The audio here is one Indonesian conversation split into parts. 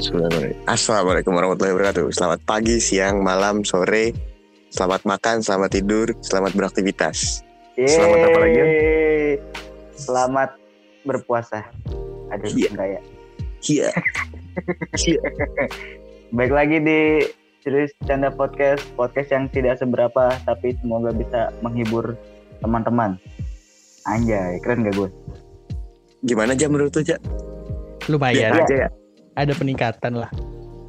Bismillahirrahmanirrahim. Assalamualaikum warahmatullahi wabarakatuh. Selamat pagi, siang, malam, sore. Selamat makan, selamat tidur, selamat beraktivitas. Selamat apa lagi, ya? Selamat berpuasa. Aduh, Iya. enggak ya. Iya. Iya. Baik lagi di Serius Canda Podcast, podcast yang tidak seberapa tapi semoga bisa menghibur teman-teman. Anjay, keren gak gue? Gimana aja menurut lu, Cak? lumayan Biar aja ya. Ada peningkatan lah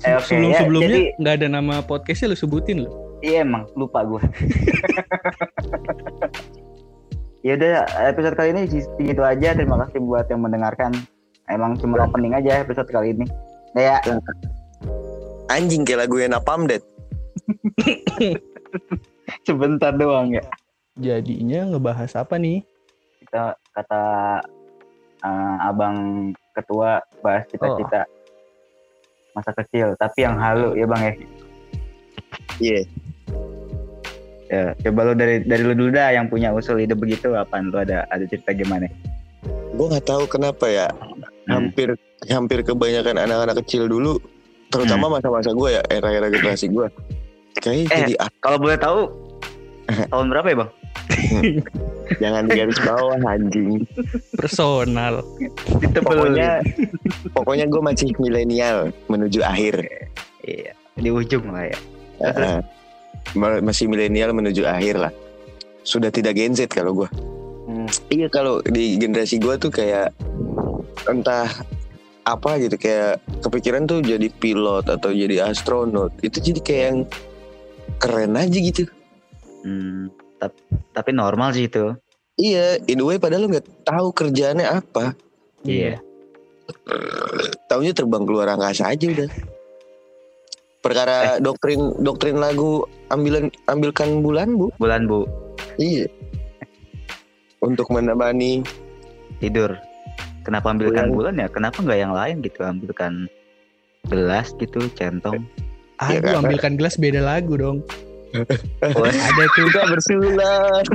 Eh, oke, sebelum ya, sebelumnya jadi- nggak ada nama podcastnya lu sebutin lo Iya emang lupa gue. ya udah episode kali ini segitu aja. Terima kasih buat yang mendengarkan. Emang cuma opening aja episode kali ini. Nah, ya Anjing kayak lagu yang Napalm Dead. sebentar doang ya. jadinya ngebahas apa nih Kita kata eh, abang ketua bahas cita-cita masa kecil. Tapi yang halu ya bang ya. Iya. Ya, coba lu dari dari lu dulu dah yang punya usul ide begitu apaan lu ada ada cerita gimana? Gue nggak tahu kenapa ya. Hmm. Hampir hampir kebanyakan anak-anak kecil dulu, terutama masa-masa gue ya, era-era generasi gue. Kayaknya Eh. jadi ah, Kalau boleh tahu tahun berapa ya bang? jangan di garis bawah anjing. personal Pokoknya pokoknya gue masih milenial menuju akhir. Iya, di ujung lah ya. Ma- masih milenial menuju akhir lah. Sudah tidak Gen Z kalau gue. Hmm. Iya kalau di generasi gue tuh kayak entah apa gitu kayak kepikiran tuh jadi pilot atau jadi astronot itu jadi kayak yang keren aja gitu. Hmm, tapi normal sih itu. Iya, in a way padahal lu nggak tahu kerjaannya apa. Iya. Taunya terbang keluar angkasa aja udah. Perkara doktrin doktrin lagu ambilan ambilkan bulan bu. Bulan Bu Iya. Untuk menemani tidur. Kenapa ambilkan bulan ya? Kenapa nggak yang lain gitu? Ambilkan gelas gitu, centong. ah Ya, gua karena- ambilkan gelas beda lagu dong ada juga bersulat.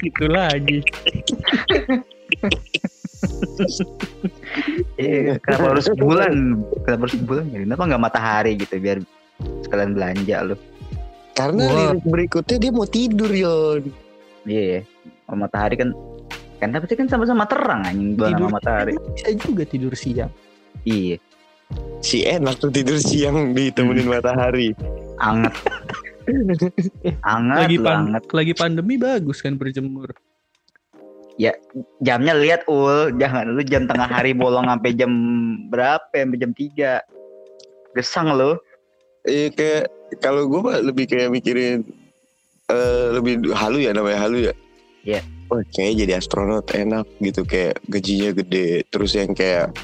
itu lagi iya, kenapa harus bulan? Kenapa harus bulan? ya? Kenapa nggak matahari gitu biar sekalian belanja lu? Karena lirik berikutnya dia mau tidur Yon. Iya, ya. Oh, matahari kan kan tapi kan sama-sama terang anjing bulan tidur sama matahari. bisa juga tidur siang Iya, Si enak tuh tidur siang ditemenin matahari. Anget. anget, lagi pan anget. lagi pandemi bagus kan berjemur jamnya lihat ul jangan lu jam tengah hari bolong sampai jam berapa sampai jam 3 gesang lu Iya kayak kalau gue mah lebih kayak mikirin eh lebih halu ya namanya halu ya. Iya. Oh kayak jadi astronot enak gitu kayak gajinya gede terus yang kayak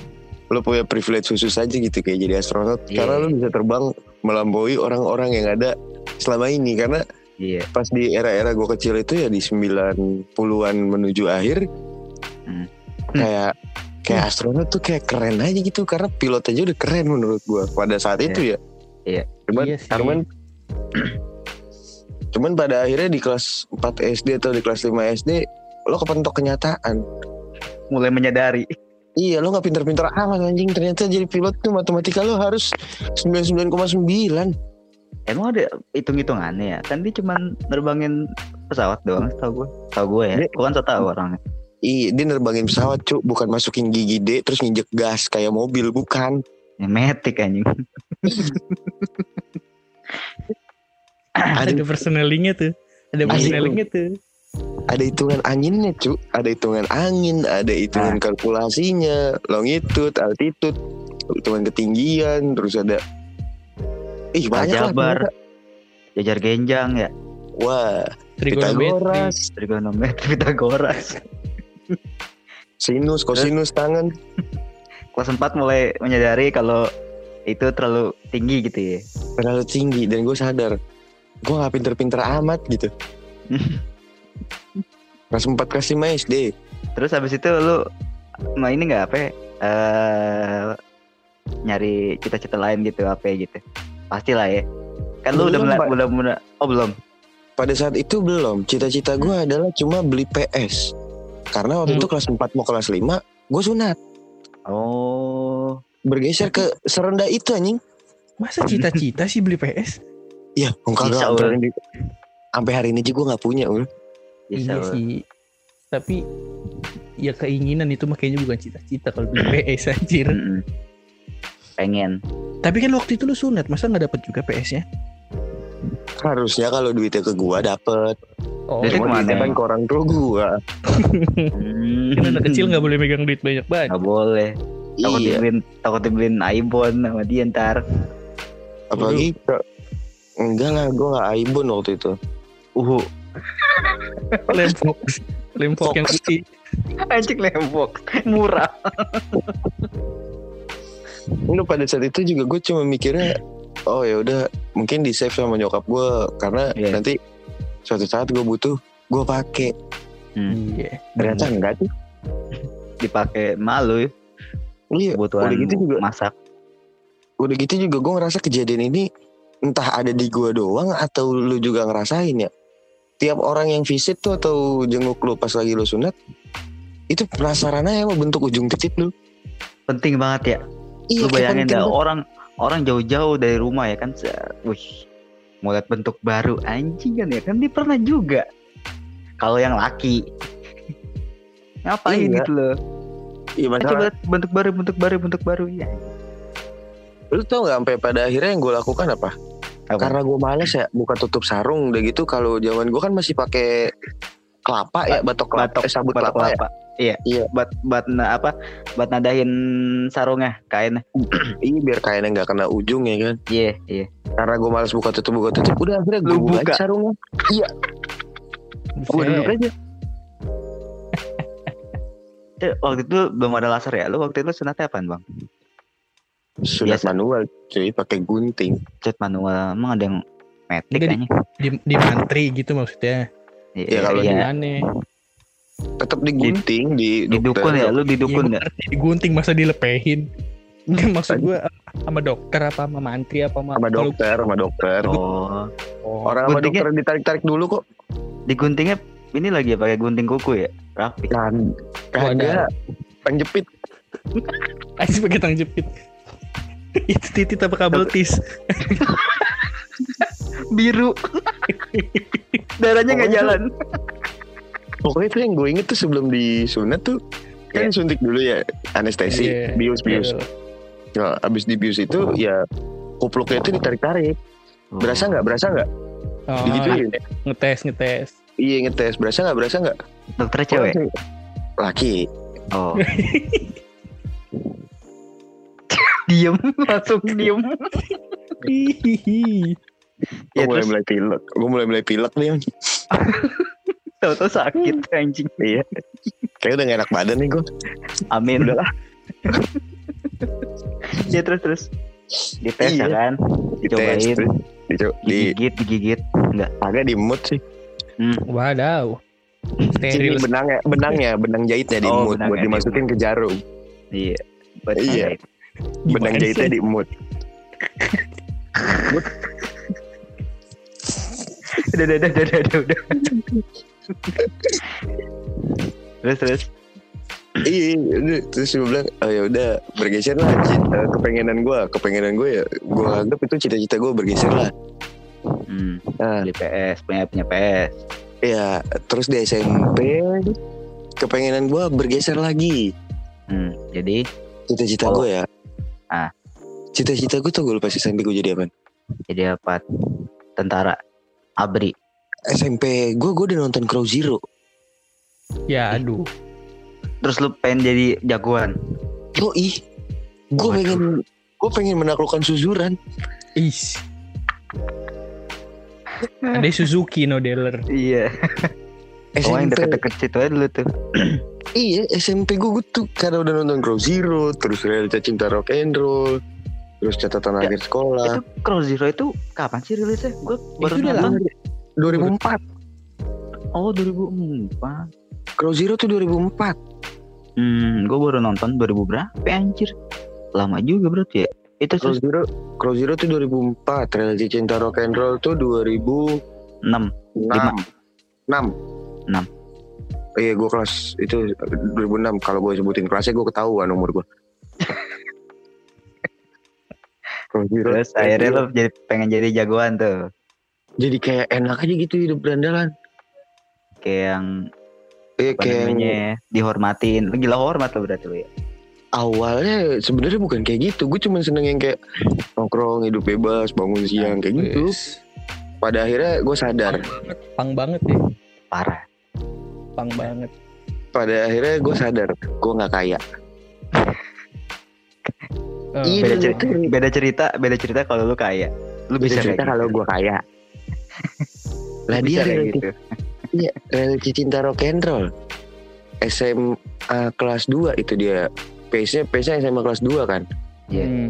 lo punya privilege khusus aja gitu kayak jadi astronot Iya. karena lo bisa terbang melampaui orang-orang yang ada selama ini karena iya pas di era-era gue kecil itu ya di 90-an menuju akhir Hmm. kayak kayak astronot tuh kayak keren aja gitu karena pilot aja udah keren menurut gue pada saat itu ya. Iya. Cuman, Iya sih. cuman cuman pada akhirnya di kelas 4 SD atau di kelas 5 SD lo kepentok kenyataan. mulai menyadari Iya lo nggak pinter-pinter amat anjing. Ternyata jadi pilot tuh matematika lo harus 99,9 emang ada hitung-hitungannya ya? Kan dia cuman nerbangin pesawat doang tau gue tau gue ya. Dia- gue kan so tau orangnya. Iya dia nerbangin pesawat cuk. Bukan masukin gigi D terus nginjek gas kayak mobil bukan. Ya, metik anjing. Ada, personalingnya tuh. Ada personalingnya tuh ada hitungan anginnya cu. Ada hitungan angin ada hitungan kalkulasinya longitude altitude hitungan ketinggian terus ada ih banyak lah aljabar. ternyata. jajar genjang ya. Wah trigonometri Pitagoras trigonometri Pitagoras sinus kosinus tangan. Kelas 4 mulai menyadari kalau itu terlalu tinggi gitu ya. Terlalu tinggi dan gue sadar. Gue nggak pinter-pinter amat gitu kelas 4 kelas 5 SD Terus habis itu lu mau ini nggak apa? ya, eh nyari cita-cita lain gitu apa ya gitu? Pastilah ya. Kan lu udah Belum, mulai udah mulai oh belum. pada saat itu belum cita-cita gue adalah cuma beli PS karena waktu Hmm. itu kelas 4 mau kelas 5 gue sunat Oh, bergeser ke serendah itu anjing. Masa cita-cita sih beli PS? Iya, enggak. Sampai hari ini, sampai hari ini aja gue nggak punya, Ul. Bisa, iya Ul. sih. Tapi ya keinginan itu makanya bukan cita-cita kalau beli PS anjir. Pengen. Tapi kan waktu itu lu sunat, masa nggak dapet juga PS-nya? Harusnya kalau duitnya ke gua dapet. Oh, Jadi Cuma ke mana duitnya kan emang? ke orang tua gua. Hmm. kan anak kecil nggak boleh megang duit banyak banget. Nggak boleh. Takut Iya, dibeliin, takut dibeliin iPhone sama dia ntar. apalagi enggak lah, gua nggak aibon waktu itu. Uhu. Lem Fox, lem Fox yang putih. Anjing lembok. Murah. Lu pada saat itu juga gue cuma mikirnya, oh ya udah mungkin di save sama nyokap gue karena Iya. nanti suatu saat gue butuh, gue pakai. Iya. Ternyata enggak tuh. Dipakai malu ya. Iya. Kebutuhan Udah gitu juga, masak. udah gitu juga gue ngerasa kejadian ini entah ada di gue doang atau lu juga ngerasain ya. Tiap orang yang visit tuh atau jenguk lu pas lagi lu sunat, itu penasaran aja sama bentuk ujung titik lu. Penting banget ya. Iya, Lu bayangin dah orang orang jauh-jauh dari rumah ya kan. Wih. Mau lihat bentuk baru anjing kan ya kan dia pernah juga. Kalau yang laki ngapain Iya. gitu loh. Iya masalah. coba bentuk baru, bentuk baru, bentuk baru ya. Lu tau gak sampai pada akhirnya yang gue lakukan apa? Apa? Karena gue males ya buka tutup sarung udah gitu kalau zaman gue kan masih pakai kelapa ya batok kelapa batok eh, sabut batok kelapa, ya. kelapa. Iya. Iya. Buat buat na- apa? Buat nadahin sarungnya, kainnya. Iya biar kainnya nggak kena ujung ya kan. Iya, iya. Karena gue males buka tutup buka tutup udah akhirnya gue buka buka. sarungnya. Gue duduk aja. Eh, waktu itu belum ada laser ya. Lu waktu itu sunatnya apaan, Bang? Sunat Biasa. manual cuy pakai gunting. Cat manual. Emang ada yang metik kayaknya. Di, di mantri gitu maksudnya. Ya, kalau Iya. iya. Aneh. Tetap digunting di Di dukun ya, lu di Iya, dukun ya. ngerti, digunting masa dilepehin. Enggak maksud gue sama dokter apa sama mantri apa sama, sama dokter sama dokter. Oh, Oh, Orang sama dokter ditarik-tarik dulu kok. diguntingnya ini lagi ya pakai gunting kuku ya? Rapi. Kan kagak penjepit. Aja pakai tang jepit. Itu titit apa kabel tis? Biru. Darahnya nggak jalan. Pokoknya itu yang gue inget tuh sebelum disunat tuh kan suntik dulu ya anestesi Iya, bius bius. iya. Nah, abis di bius itu ya kupluknya itu ditarik-tarik. Berasa nggak? Berasa nggak? Oh, Digituin. ngetes ngetes. Iya ngetes. Berasa nggak? Berasa nggak? Dokternya cewek. Laki. Oh. Diem, langsung diem. Hihihi. Gue Ya mulai terus mulai pilek. Gue mulai mulai pilek nih. Yang. tahu-tahu sakit anjing. iya. Kayak udah gak enak badan nih gue. Amin. Udahlah. ya terus terus. Dites Iya. ya kan? Dicobain. Dites, terus dico- di Digigit, digigit. Enggak. agak di mood sih. Wadaw. Sini Steril. benangnya, benangnya, benang jahitnya di Oh, mood buat dimasukin ke jarum. Iya. Buat Iya. Benang jahitnya di mood. Udah, udah, udah, udah, udah, udah. terus terus. Iya, udah. terus gue bilang, oh ya udah bergeser lah cita, kepengenan gue, kepengenan gue ya, gue anggap itu cita-cita gue bergeser lah. Hmm, Nah, beli PS, punya punya PS. ya terus di SMP, kepengenan gue bergeser lagi. Hmm, jadi Cita-cita Oh. gue ya. Ah. Cita-cita gue tuh gue pas SMP gue jadi apa? jadi apa? Tentara. Abri. SMP gue gue udah nonton Crow Zero. Ya aduh. Terus lu pengen jadi jagoan. Yo ih, gue pengen gue pengen menaklukkan Suzuran. Is. Ada Suzuki no dealer. Iya. Oh yang SMP deket-deket situ aja dulu tuh. Iya SMP gue, gue tuh karena udah nonton Crow Zero, terus realita cinta rock and roll, terus catatan Ya, akhir sekolah. Itu Cross Zero itu kapan sih rilisnya? Gue baru udah nonton. lama. 2004. Oh 2004. Crow Zero tuh 2004. Hmm, gue baru nonton 2000 berapa anjir? Lama juga berarti ya. Itu Crow Zero, Crow Zero tuh 2004. Realita cinta rock and roll tuh 2006. 6 Lima. 6. Enam. Iya gue kelas itu 2006 kalau gue sebutin kelasnya gue ketahuan umur gue. Terus akhirnya lo jadi pengen jadi jagoan tuh. jadi kayak enak aja gitu hidup berandalan. Kayak yang Eh apa kayak namanya ya, dihormatin. Gila hormat lo berarti lo ya. awalnya sebenarnya bukan kayak gitu. Gue cuma seneng yang kayak nongkrong, hidup bebas, bangun siang kayak gitu. Pada akhirnya gue sadar. Pang banget ya. Parah. Pang banget. Pada akhirnya gue sadar gue nggak kaya. Oh, Iya, Beda cerita, beda cerita, beda cerita kalau lu kaya. Lu Bisa bisa cerita kayak kalau gitu. gue kaya. lah dia gitu. iya, relasi cinta rock and roll. SMA kelas 2 itu dia. Pace-nya pace SMA kelas 2 kan. Iya. hmm.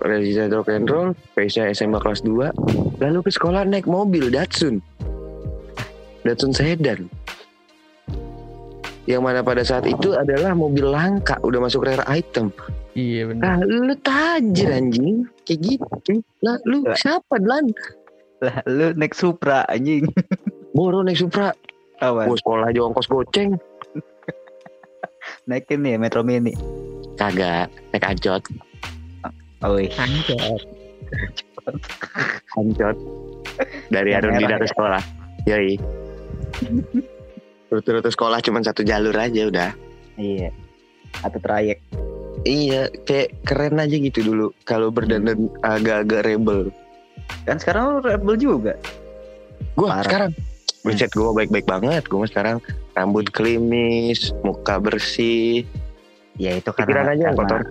Relasi cinta rock and roll, pace-nya SMA kelas 2. Lalu ke sekolah naik mobil Datsun. Datsun sedan. Yang mana pada saat itu adalah mobil langka, udah masuk rare item. Iya benar. Nah, lu tajir anjing. Kayak gitu. Lah, lu Lah. siapa, Lan? Lah lu naik Supra anjing. Boro naik Supra. Kawan. Gue sekolah aja ongkos goceng. Naikin nih Metro Mini. Kagak, naik ancot. Oh, wih. Ancot. Dari Yang Arundina merah ke ya? sekolah. Yoi. Rute-rute sekolah cuma satu jalur aja udah. Iya. Atau trayek. Iya, kayak keren aja gitu dulu. Kalau berdandan agak-agak rebel. Kan sekarang lu rebel juga. Gue Parah. sekarang, buset gue baik-baik banget. Gue sekarang rambut klimis, muka bersih. Ya itu Pikiran karena aja karena- kotor.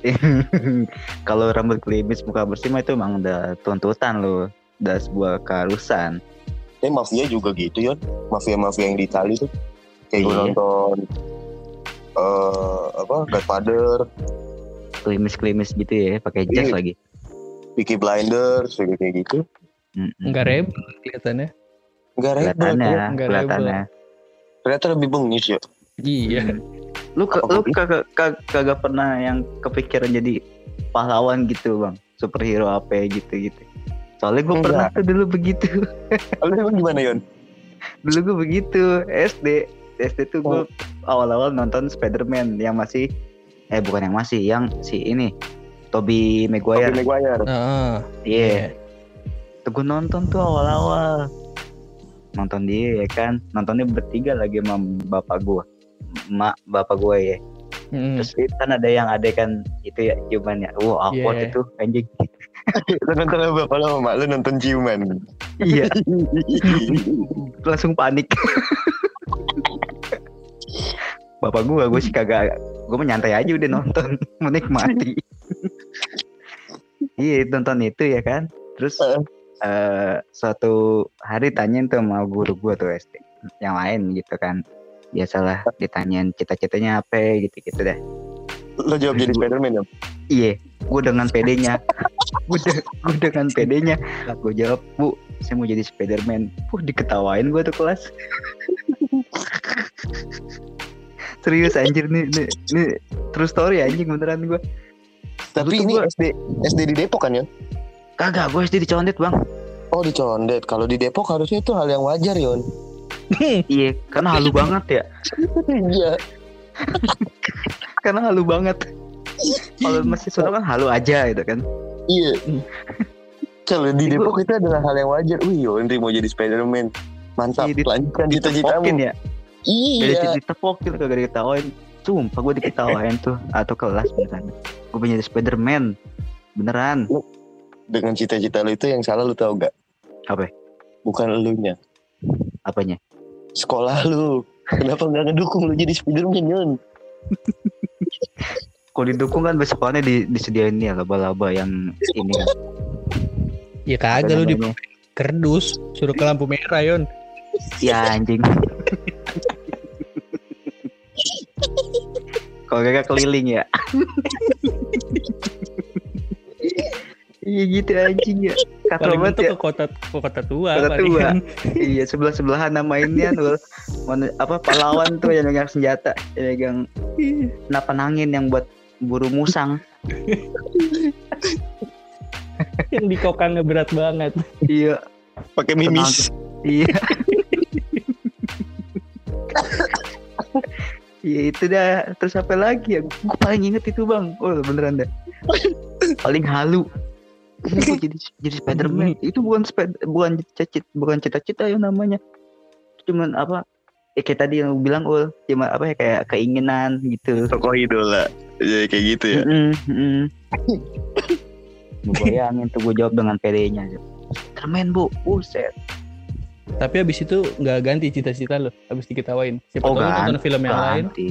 Kalau rambut klimis muka bersih mah itu emang udah tuntutan lo. Udah sebuah keharusan. Eh mafia juga gitu Yon. Mafia-mafia yang di Itali tuh. Kayak gue Iya. nonton eh apa Godfather, Klimis-klimis gitu ya, pakai jas Iya. lagi. Peaky Blinders, kayak gitu. Mm-mm. Enggak rebel kelihatannya. Enggak rebel. Kelihatannya. Nggak kelihatannya. Ternyata lebih bengis ya. Iya. Lu ke, lu kopi? kagak kagak kagak pernah yang kepikiran jadi pahlawan gitu, Bang. Superhero apa ya gitu gitu. Soalnya gue pernah tuh dulu begitu. Lalu emang gimana Yon? dulu gue begitu SD SD tuh gue Oh. awal-awal nonton Spider-Man yang masih eh bukan yang masih yang si ini Tobey Maguire Tobey Maguire. Heeh. iya tuh gue nonton tuh awal-awal nonton dia ya kan nontonnya bertiga lagi sama bapak gue mak bapak gue ya Mm. terus kan ada yang adegan itu ya ciuman ya wow awkward Iya. itu anjing lu nonton apa? Kalau sama mak? Lu nonton ciuman. iya. Langsung panik. Bapak gua gue sih kagak gue menyantai aja udah nonton. Menikmati. Iya nonton itu ya kan? Terus Heeh. eh suatu hari tanyain tuh sama guru gua tuh SD yang lain gitu kan. Biasalah ditanyain cita-citanya apa gitu gitu dah Lo jawab jadi Spiderman ya? iya gue dengan pedenya gue de- gue dengan pedenya gue jawab bu saya mau jadi Spiderman Wah diketawain gue tuh kelas serius anjir nih nih, nih true story anjing beneran gue Tapi ini gua- SD SD di Depok kan ya? kagak gue SD dicondet bang Oh di Condet. Kalau di Depok harusnya itu hal yang wajar Yon. iya karena halu banget ya Iya. karena halu banget kalau masih Solo kan halu aja gitu kan Iya. Kalau di Depok itu adalah hal yang wajar. Wih Yondri mau jadi Spiderman. Mantap. Iya, Lanjutkan cita-citamu. ya Iya. ditepokin kagak diketawain sumpah gue diketawain tuh atau kelas beneran gue jadi Spiderman beneran Dengan cita-cita lu itu yang salah lu tau gak? Apa? Bukan elunya. apanya Sekolah lu. Kenapa nggak ngedukung lu jadi Spiderman Yon? kalau didukung kan besokannya di, disediain ya laba-laba yang ini kan Ya kagak lu di kerdus suruh ke lampu merah Yon. ya anjing kalau kagak keliling ya iya gitu anjing ya kata Paling banget ya ke kota ke kota tua. Kota paling. tua. iya sebelah sebelahan nama ini kan apa pahlawan tuh yang megang senjata yang megang senapan angin yang buat buru musang yang di kokangnya berat banget. iya Pakai mimis. Iya. Iya itu dah. Terus apa lagi ya? Gue paling inget itu bang. Oh beneran dah. paling halu Jadi jadi Spiderman itu bukan spider bukan cita bukan cita-cita yang namanya cuman apa eh, kayak tadi yang bilang ul cuma apa ya kayak keinginan gitu Tokoh idola. Jadi kayak gitu ya. Mm, mm. Gua bayangin tuh gue jawab dengan PD-nya Spiderman bu buset Tapi abis itu nggak ganti cita-cita lo, abis diketawain. Siapa Oh, tahu ganti, nonton film yang lain. ganti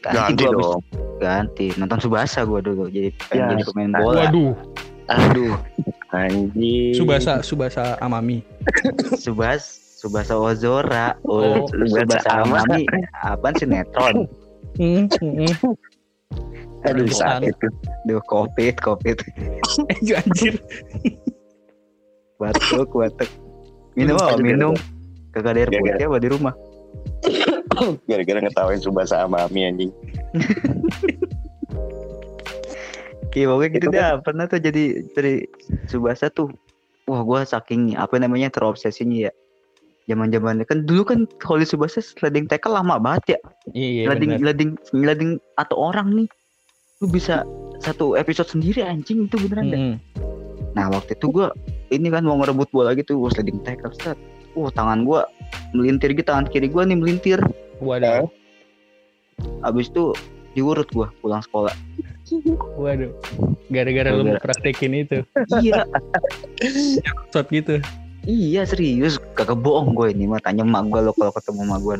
ganti, Ganti gua abis- dong. ganti nonton Subasa gue dulu jadi pengen Ya, jadi pemain bola Waduh, Aduh. Anjing. Subasa, Subasa Amami. Subas Subasa Ozora Oh, oh, Subasa Subasa Amami apaan sinetron Hmm, hmm, hmm. Aduh Bukan. sakit tuh. Duh covid covid Eh, anjir. batuk batuk minum Minum apa minum kagak ada air putih apa di rumah Gara-gara ngetawain Subasa sama Ami anjing. Oke, pokoknya gitu Itu dah. Pernah tuh jadi dari Subasa tuh. Wah, gua saking apa namanya terobsesinya ya. Zaman-zamannya kan dulu kan di Subasa sliding tackle lama banget ya. Iya, sliding bener. sliding sliding atau orang nih. Lu bisa satu episode sendiri anjing itu beneran dah. Hmm. Nah, waktu itu gua ini kan mau ngerebut bola gitu, gua sliding tackle set. Wah, tangan gua melintir gitu, tangan kiri gua nih melintir. Waduh, Abis itu diurut gua pulang sekolah. waduh. Gara-gara lu Gara-gara. praktekin itu, iya, shot gitu. Iya serius kagak bohong gue ini mah tanya emak gue lo kalau ketemu emak gue.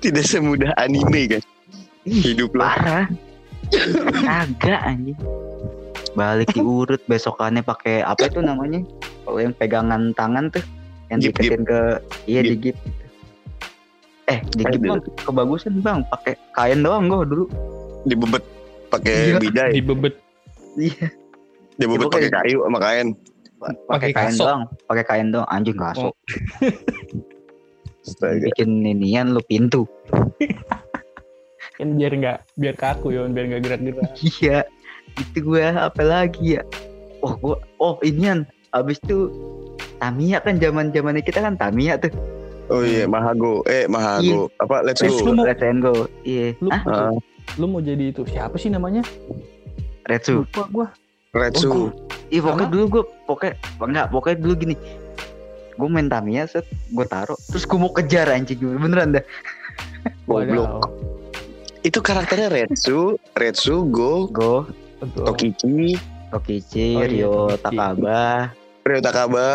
Tidak semudah anime kan. Hidup lo. Parah. Kagak anjing. Balik diurut besokannya pakai apa itu namanya? Kalau yang pegangan tangan tuh yang diketin ke iya Gip. di gip. Eh di gip Aduh. mah kebagusan bang pakai kain doang gue dulu. Dibebet pakai Iya. bidai. Dibebet. Iya. Dibebet pakai kayu sama kain. Pakai kain kasok. doang. Pakai kain doang anjing kasok. Astaga. Bikin inian lu pintu. Kan biar nggak biar kaku ya, biar nggak gerak-gerak. Iya, itu gue apa lagi ya? Oh, gue oh inian. Abis itu Tamiya kan zaman zamannya kita kan Tamiya tuh. Oh iya, Mahago. Eh, Mahago. Apa? Let's Let's go. go. Mau- Let's and go. Iya. Lu, Ah, lu mau jadi itu siapa sih namanya? Retsu. Lupa gua. Retsu. Oh, Iya, pokoknya Apa? dulu gue pokoknya enggak, pokoknya dulu gini. Gue main Tamiya set, gue taruh, terus gue mau kejar anjing beneran dah. Goblok. Itu karakternya Retsu, Retsu, Go, Go, Betul. Tokichi, Tokichi, Oh, iya, Ryo. Takaba, Ryo Takaba,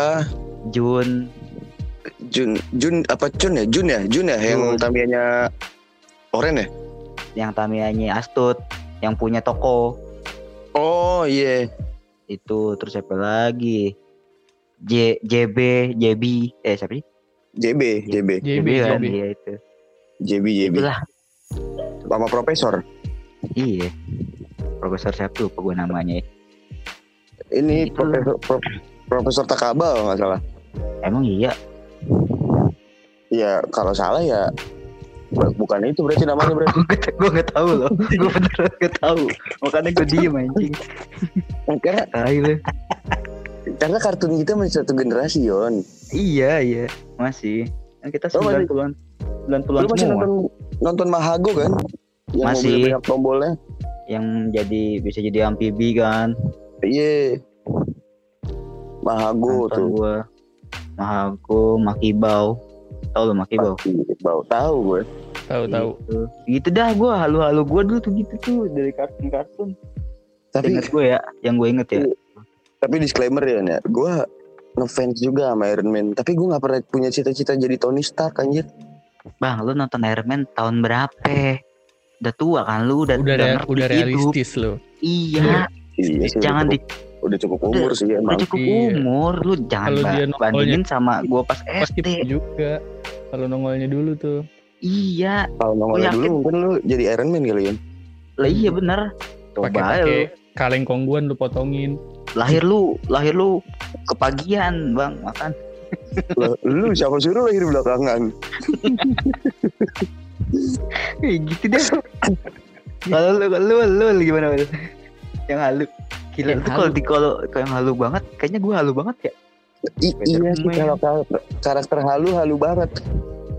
Jun, Jun, Jun apa Jun ya? Jun ya? Jun ya yang Jun. Tamianya Oren ya? yang Tamiyanya Astut, yang punya toko. Oh iya. itu terus siapa lagi J JB JB eh siapa sih JB, JB, JB, kan JB. iya itu JB, JB. itulah Sama profesor. iya Profesor siapa tuh gue namanya ya. Ini Itulah. profesor Pro- Profesor Takaba kalau nggak salah. emang iya Ya kalau salah ya bu- bukan itu berarti namanya berarti. gue gak, tahu loh gue beneran gak tahu makanya gue diem anjing karena karena kartun kita masih satu generasi Yon. iya iya masih kan kita masih- 90-an 90-an Lu masih semua nonton nonton Mahago kan? Yang Masih. banyak tombolnya. yang jadi bisa jadi amfibi kan Iya. Mahago nonton tuh. gue Mahago Makibau tau lo Makibau Bau tahu gue. Tahu tahu. gitu. gitu dah gue halu-halu gue dulu tuh gitu tuh dari kartun-kartun Tapi inget gue ya yang gue inget ya tapi disclaimer ya, ya gue ngefans juga sama Iron Man. Tapi gue nggak pernah punya cita-cita jadi Tony Stark anjir. bang lu nonton Iron Man tahun berapa udah tua kan lu udah Udah udah hidup. realistis lo. iya Iya sih. jangan udah di udah cukup umur sih udah emang. cukup Iya. umur lu jangan bandingin sama gua pas Pasti SD juga. Kalau nongolnya dulu tuh. iya. Kalau nongol Gua dulu mungkin lu jadi Iron Man kali ya. lah iya bener. Coba Pakai lu kaleng kongguan lu potongin. lahir lu lahir lu kepagian bang makan. Lu siapa suruh lahir belakangan? Kayak gitu deh. Kalau lu kalau lu lu gimana yang halu. Gila Yang itu kalau di kalau kalau yang halu banget kayaknya gua halu banget ya I- iya sih kalau karakter, karakter halu halu banget.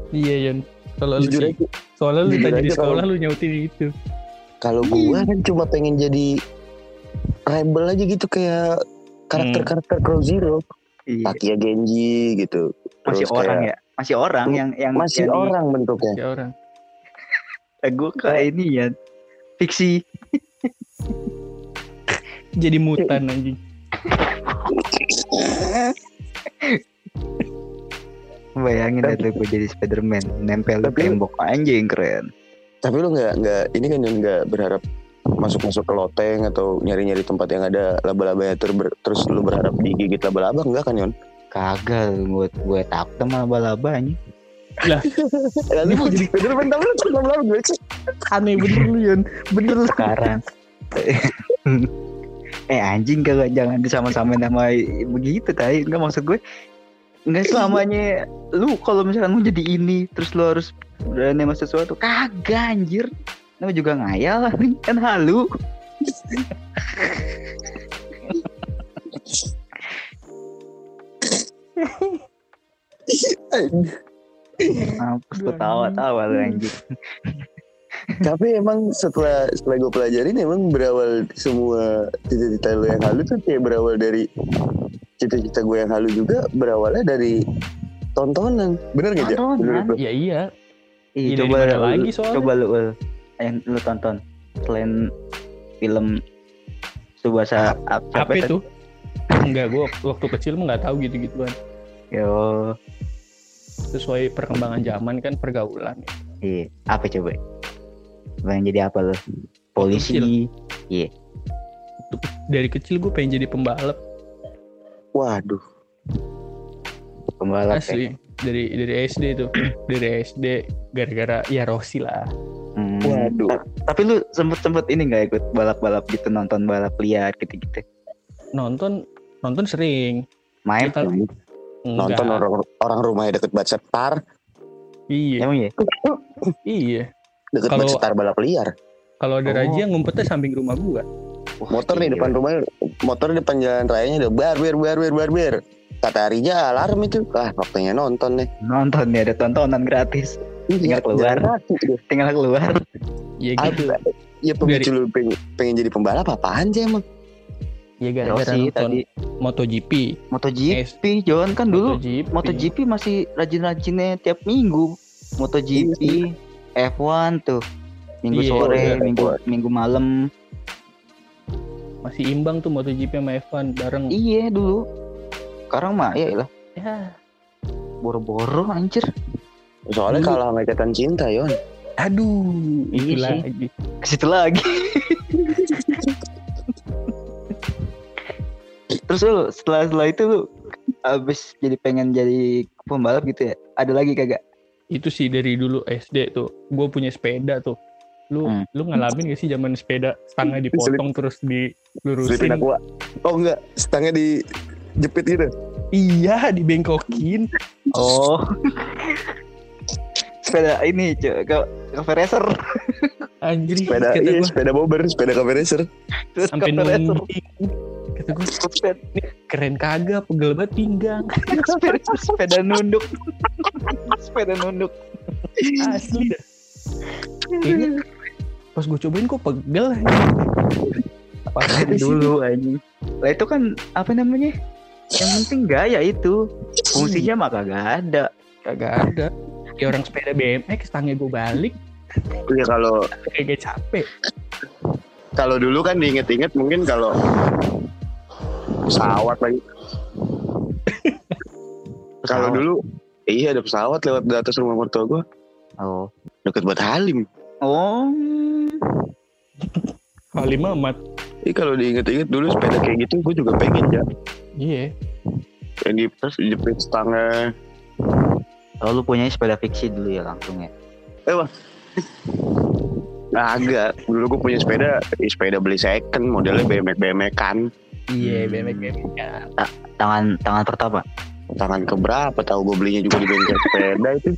Iya Yon. Kalau lu sih, soalnya lu tadi di sekolah lu nyautin itu. Kalau gua kan cuma pengen jadi rebel aja gitu kayak karakter-karakter Crow Zero. Iya. Takia Genji gitu. Masih Terus orang kayak- ya? Masih orang yang yang Masih yang di- orang bentuknya. Ya orang. Eh, gue kayak ini ya fiksi Jadi mutan anjing. bayangin deh tuh gue jadi Spiderman nempel di Tapi- tembok anjing keren Tapi lu nggak nggak ini kan Yon, nggak berharap masuk-masuk ke loteng atau nyari-nyari tempat yang ada laba-labanya ter terus lu berharap digigit laba-laba enggak kan Yon? kagak gue gue takut sama laba-laba anjing Ya, lu mau jadi Spiderman tapi lu suka laba-laba gue sih. Aneh bener lu Yon. Bener lu. sekarang eh anjing kagak jangan disama-samain sama begitu tai nggak maksud gue nggak selamanya lu kalau misalkan mau jadi ini terus lu harus berani sama sesuatu kagak anjir. Lu juga ngayal kan halu. Mampus lu tawa-tawa lu anjing. Tapi emang setelah setelah gue pelajarin emang berawal semua cita-cita lu yang halu tuh kayak berawal dari cita-cita gue yang halu juga berawalnya dari tontonan. Bener gak, Jak? Tontonan? Lu? Ya iya. Ih, Ya, coba lu- lagi soalnya? coba lu Ul, yang lu tonton selain film Subasa ap- Apa tadi? itu? Enggak, gua waktu kecil mah nggak tahu gitu-gituan. Yo, Sesuai perkembangan zaman kan pergaulan. iya. Apa coba? Pengen jadi apa lu? Polisi. Dari kecil gue pengen jadi pembalap Waduh. Pembalap ya? asli. Dari dari SD tuh. dari SD gara-gara ya Rossi lah. Hmm. Waduh. Ta- Tapi lu sempet-sempet ini nggak ikut balap-balap gitu nonton balap liar gitu-gitu? Nonton nonton sering. Main? Ya, kalau- Nonton orang orang rumahnya deket banget setar, Iya, Emang ya? iya. deket Kalau- banget setar balap liar. Kalau ada Oh. razia ngumpetnya samping rumah gua. Wah, Motor nih depan rumahnya, motor di depan jalan rayanya udah bar bar bar bar bar bar. Kata Arija alarm itu, ah waktunya nonton nih. Nonton ya ada tontonan gratis. Tinggal keluar. Tinggal keluar. Ya gitu. Ya pemicu lu pengen, pengen jadi pembalap apaan sih emang? Ya gara-gara nonton tadi MotoGP. MotoGP, John kan dulu MotoGP. MotoGP masih rajin-rajinnya tiap minggu. MotoGP, F1 tuh. Minggu Iya, sore, iya, minggu F1. minggu malam. Masih imbang tuh MotoGP sama F1 bareng. Iya dulu. Sekarang mah ya lah Ya, boro-boro anjir. Soalnya Dulu- kalah sama ikatan cinta, Yon. aduh, Iya itu sih. lagi. Ke situ lagi. Terus lu setelah setelah itu lu abis jadi pengen jadi pembalap gitu ya? Ada lagi kagak? Itu sih dari dulu SD tuh. Gue punya sepeda tuh. Lu Hmm. lu ngalamin gak sih zaman sepeda stangnya dipotong terus dilurusin? aqua. Oh enggak, stangnya dijepit gitu. Iya, dibengkokin. Oh. sepeda ini cuy, ke cafe racer. Anjir, Sepeda, iya, sepeda bobber, sepeda cafe racer. Terus sampai nungging. Kata gue keren kagak, pegel banget pinggang. sepeda, sepeda nunduk. sepeda nunduk. Asli dah. Kayaknya pas gue cobain kok pegel Apa dulu anjing. Lah itu kan apa namanya? Yang penting gaya itu. Fungsinya mah kagak ada. kagak ada. Kayak orang sepeda BMX, tangnya gue balik, Iya kalau kayak capek. kalau dulu kan diinget-inget mungkin kalau pesawat lagi. Kalau dulu iya ada pesawat lewat di atas rumah mertua gua Oh. Deket buat Halim. Oh. Halim amat. Iya kalau diinget-inget dulu sepeda kayak gitu gue juga pengen ya. Iya. Yang di terus dijepit stangnya. Oh, lu punya sepeda fiksi dulu ya langsung ya. Nah, agak dulu gue punya sepeda, eh, sepeda beli second modelnya BMX BMX kan. Iya. BMX BMX. Tangan tangan pertama. Tangan keberapa tahu gue belinya juga di bengkel sepeda itu.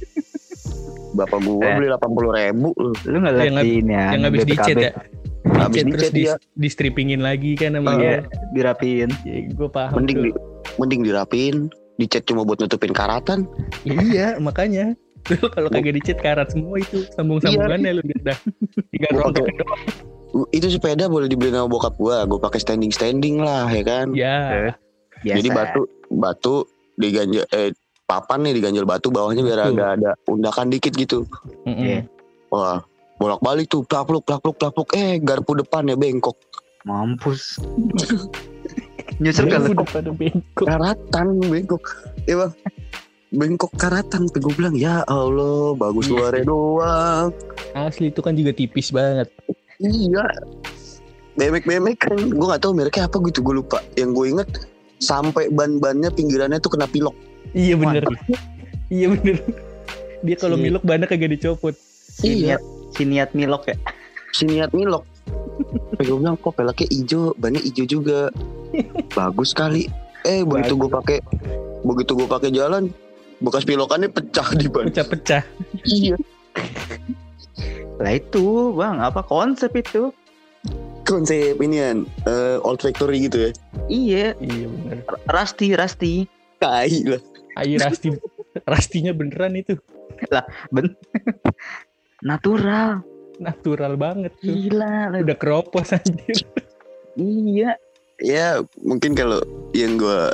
Bapak gue Eh. beli 80 ribu loh. Lu nggak lihat ini ya? Yang habis dicet ya. Habis Dicet terus dicet di, dia. di strippingin lagi kan sama Iya. dia. dirapiin. Ya, gue paham Mending tuh. di, mending dirapiin, dicat cuma buat nutupin karatan. Iya, makanya. Lu kalau kagak dicet karat semua itu sambung-sambungannya lu udah tinggal Gua rontok doang. itu sepeda boleh dibeli sama bokap gua gue pakai standing standing lah ya kan Ya. Biasa. jadi batu batu diganjel eh papan nih diganjel batu bawahnya biar Betul. agak ada undakan dikit gitu Mm-mm. Iya. wah bolak balik tuh plapluk plapluk plapluk eh garpu depannya bengkok Mampus. Nyusul pada bengkok. karatan bengkok ya bang bengkok karatan tuh gue bilang ya Allah bagus Iya luarnya doang Asli itu kan juga tipis banget. iya bemek bemek kan gue gak tahu mereknya apa gitu gue lupa yang gue inget sampai ban-bannya pinggirannya tuh kena pilok Iya bener. iya bener. Dia kalau Si- milok banyak kagak dicopot. si Iya. niat si niat milok ya. si niat milok gue bilang kok peleknya hijau bannya hijau juga bagus kali eh begitu gue pakai begitu gue pakai jalan bekas pilokannya pecah di ban Pecah-pecah. iya Lah itu bang apa konsep itu? konsep inian eh, old factory gitu ya Iya. Iya bener. Rasti Rasti. tai lah Air rasti rastinya beneran itu. Ben. Natural. Natural banget tuh. Gila. lah. Udah keropos anjir. Iya. ya mungkin kalau yang gue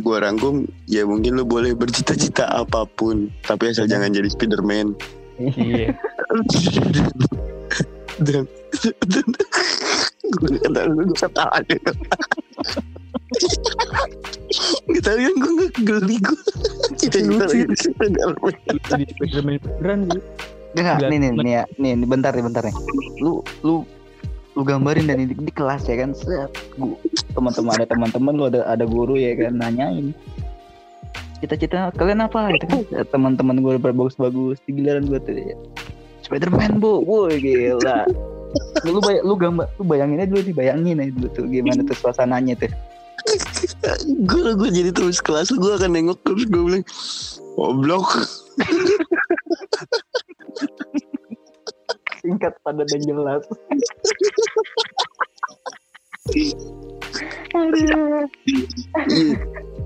gue rangkum ya mungkin lu boleh bercita-cita apa pun tapi asal jangan jadi Spiderman iya. dan gue kata gue ketawa Gak tau yang gue gak geli gue Cita-cita Lucu. Jadi Spiderman beneran. Enggak, Gila. nih nih nih ya, nih, nih bentar nih bentar nih. Lu lu lu gambarin dan di, di kelas ya kan set gua- teman-teman ada teman-teman lu ada ada guru ya kan nanyain cita-cita kalian apa gitu kan teman-teman gue bagus-bagus di giliran gue tuh ya Spiderman bu, woi gila. Lu bay lu gambar lu bayangin aja dulu dibayangin aja dulu tuh gimana tuh suasananya tuh. Gue gue jadi terus kelas Gue akan nengok terus gue bilang Goblok Singkat padat dan jelas.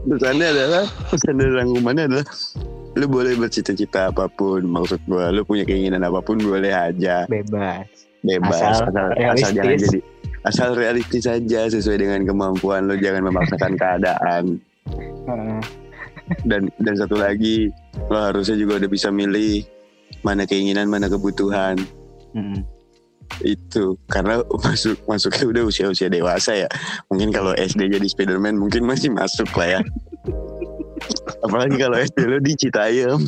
Pesannya adalah Pesan dari rangkumannya adalah Lu boleh bercita-cita apa pun Maksud gue Lu punya keinginan apa pun Boleh aja Bebas. Bebas Asal Asal, asal, jangan jadi Asal realistis saja Sesuai dengan kemampuan Lu jangan memaksakan keadaan. Dan dan satu lagi lo harusnya juga udah bisa milih mana keinginan mana kebutuhan. Mm. itu karena masuk masuknya udah usia usia dewasa ya. Mungkin kalau SD jadi Spiderman mungkin masih masuk lah ya. Apalagi kalau SD lo di Citayam.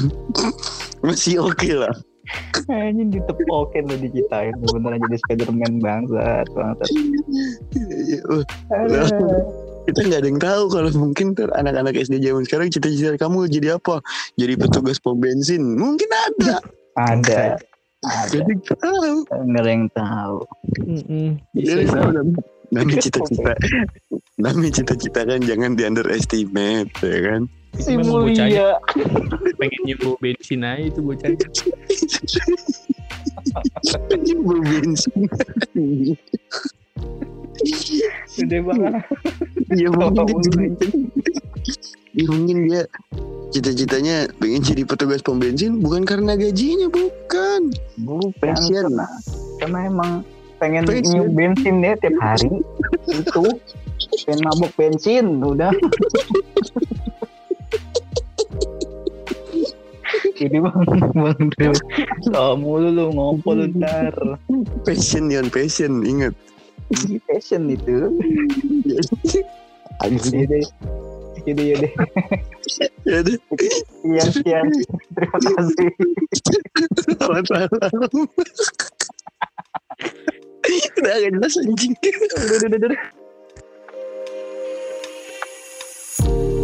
Masih oke lah Kayaknya ditepokin lo diceritain beneran jadi Spiderman bangsat bangsat. Lah, kita nggak ada yang tahu kalau mungkin ntar anak-anak SD zaman sekarang cita-cita kamu jadi apa jadi petugas pom bensin mungkin ada Ada. Ada. jadi tahu Nggak ada yang tahu. Mm-mm. Bisa Jadi sih. tahu nam- namanya cita-cita namanya cita-cita kan jangan di underestimate ya kan Si mulia. pengen nyoba bensin aja itu bocahnya. Ini bau bensin Gede banget. ya mungkin ya mungkin dia cita-citanya pengen jadi petugas pom bensin bukan karena gajinya bukan Bukan karena, karena emang pengen nyium bensin ya tiap hari. Itu pengen mabuk bensin udah. ini bang bang Drew. Kamu lu lu ngopo lu ntar passion yon passion inget passion itu. Anjing. Yaudah yaudah yaudah. Yaudah. Iya iya terima kasih. Selamat malam udah agak jelas anjing. Udah udah udah Thank you.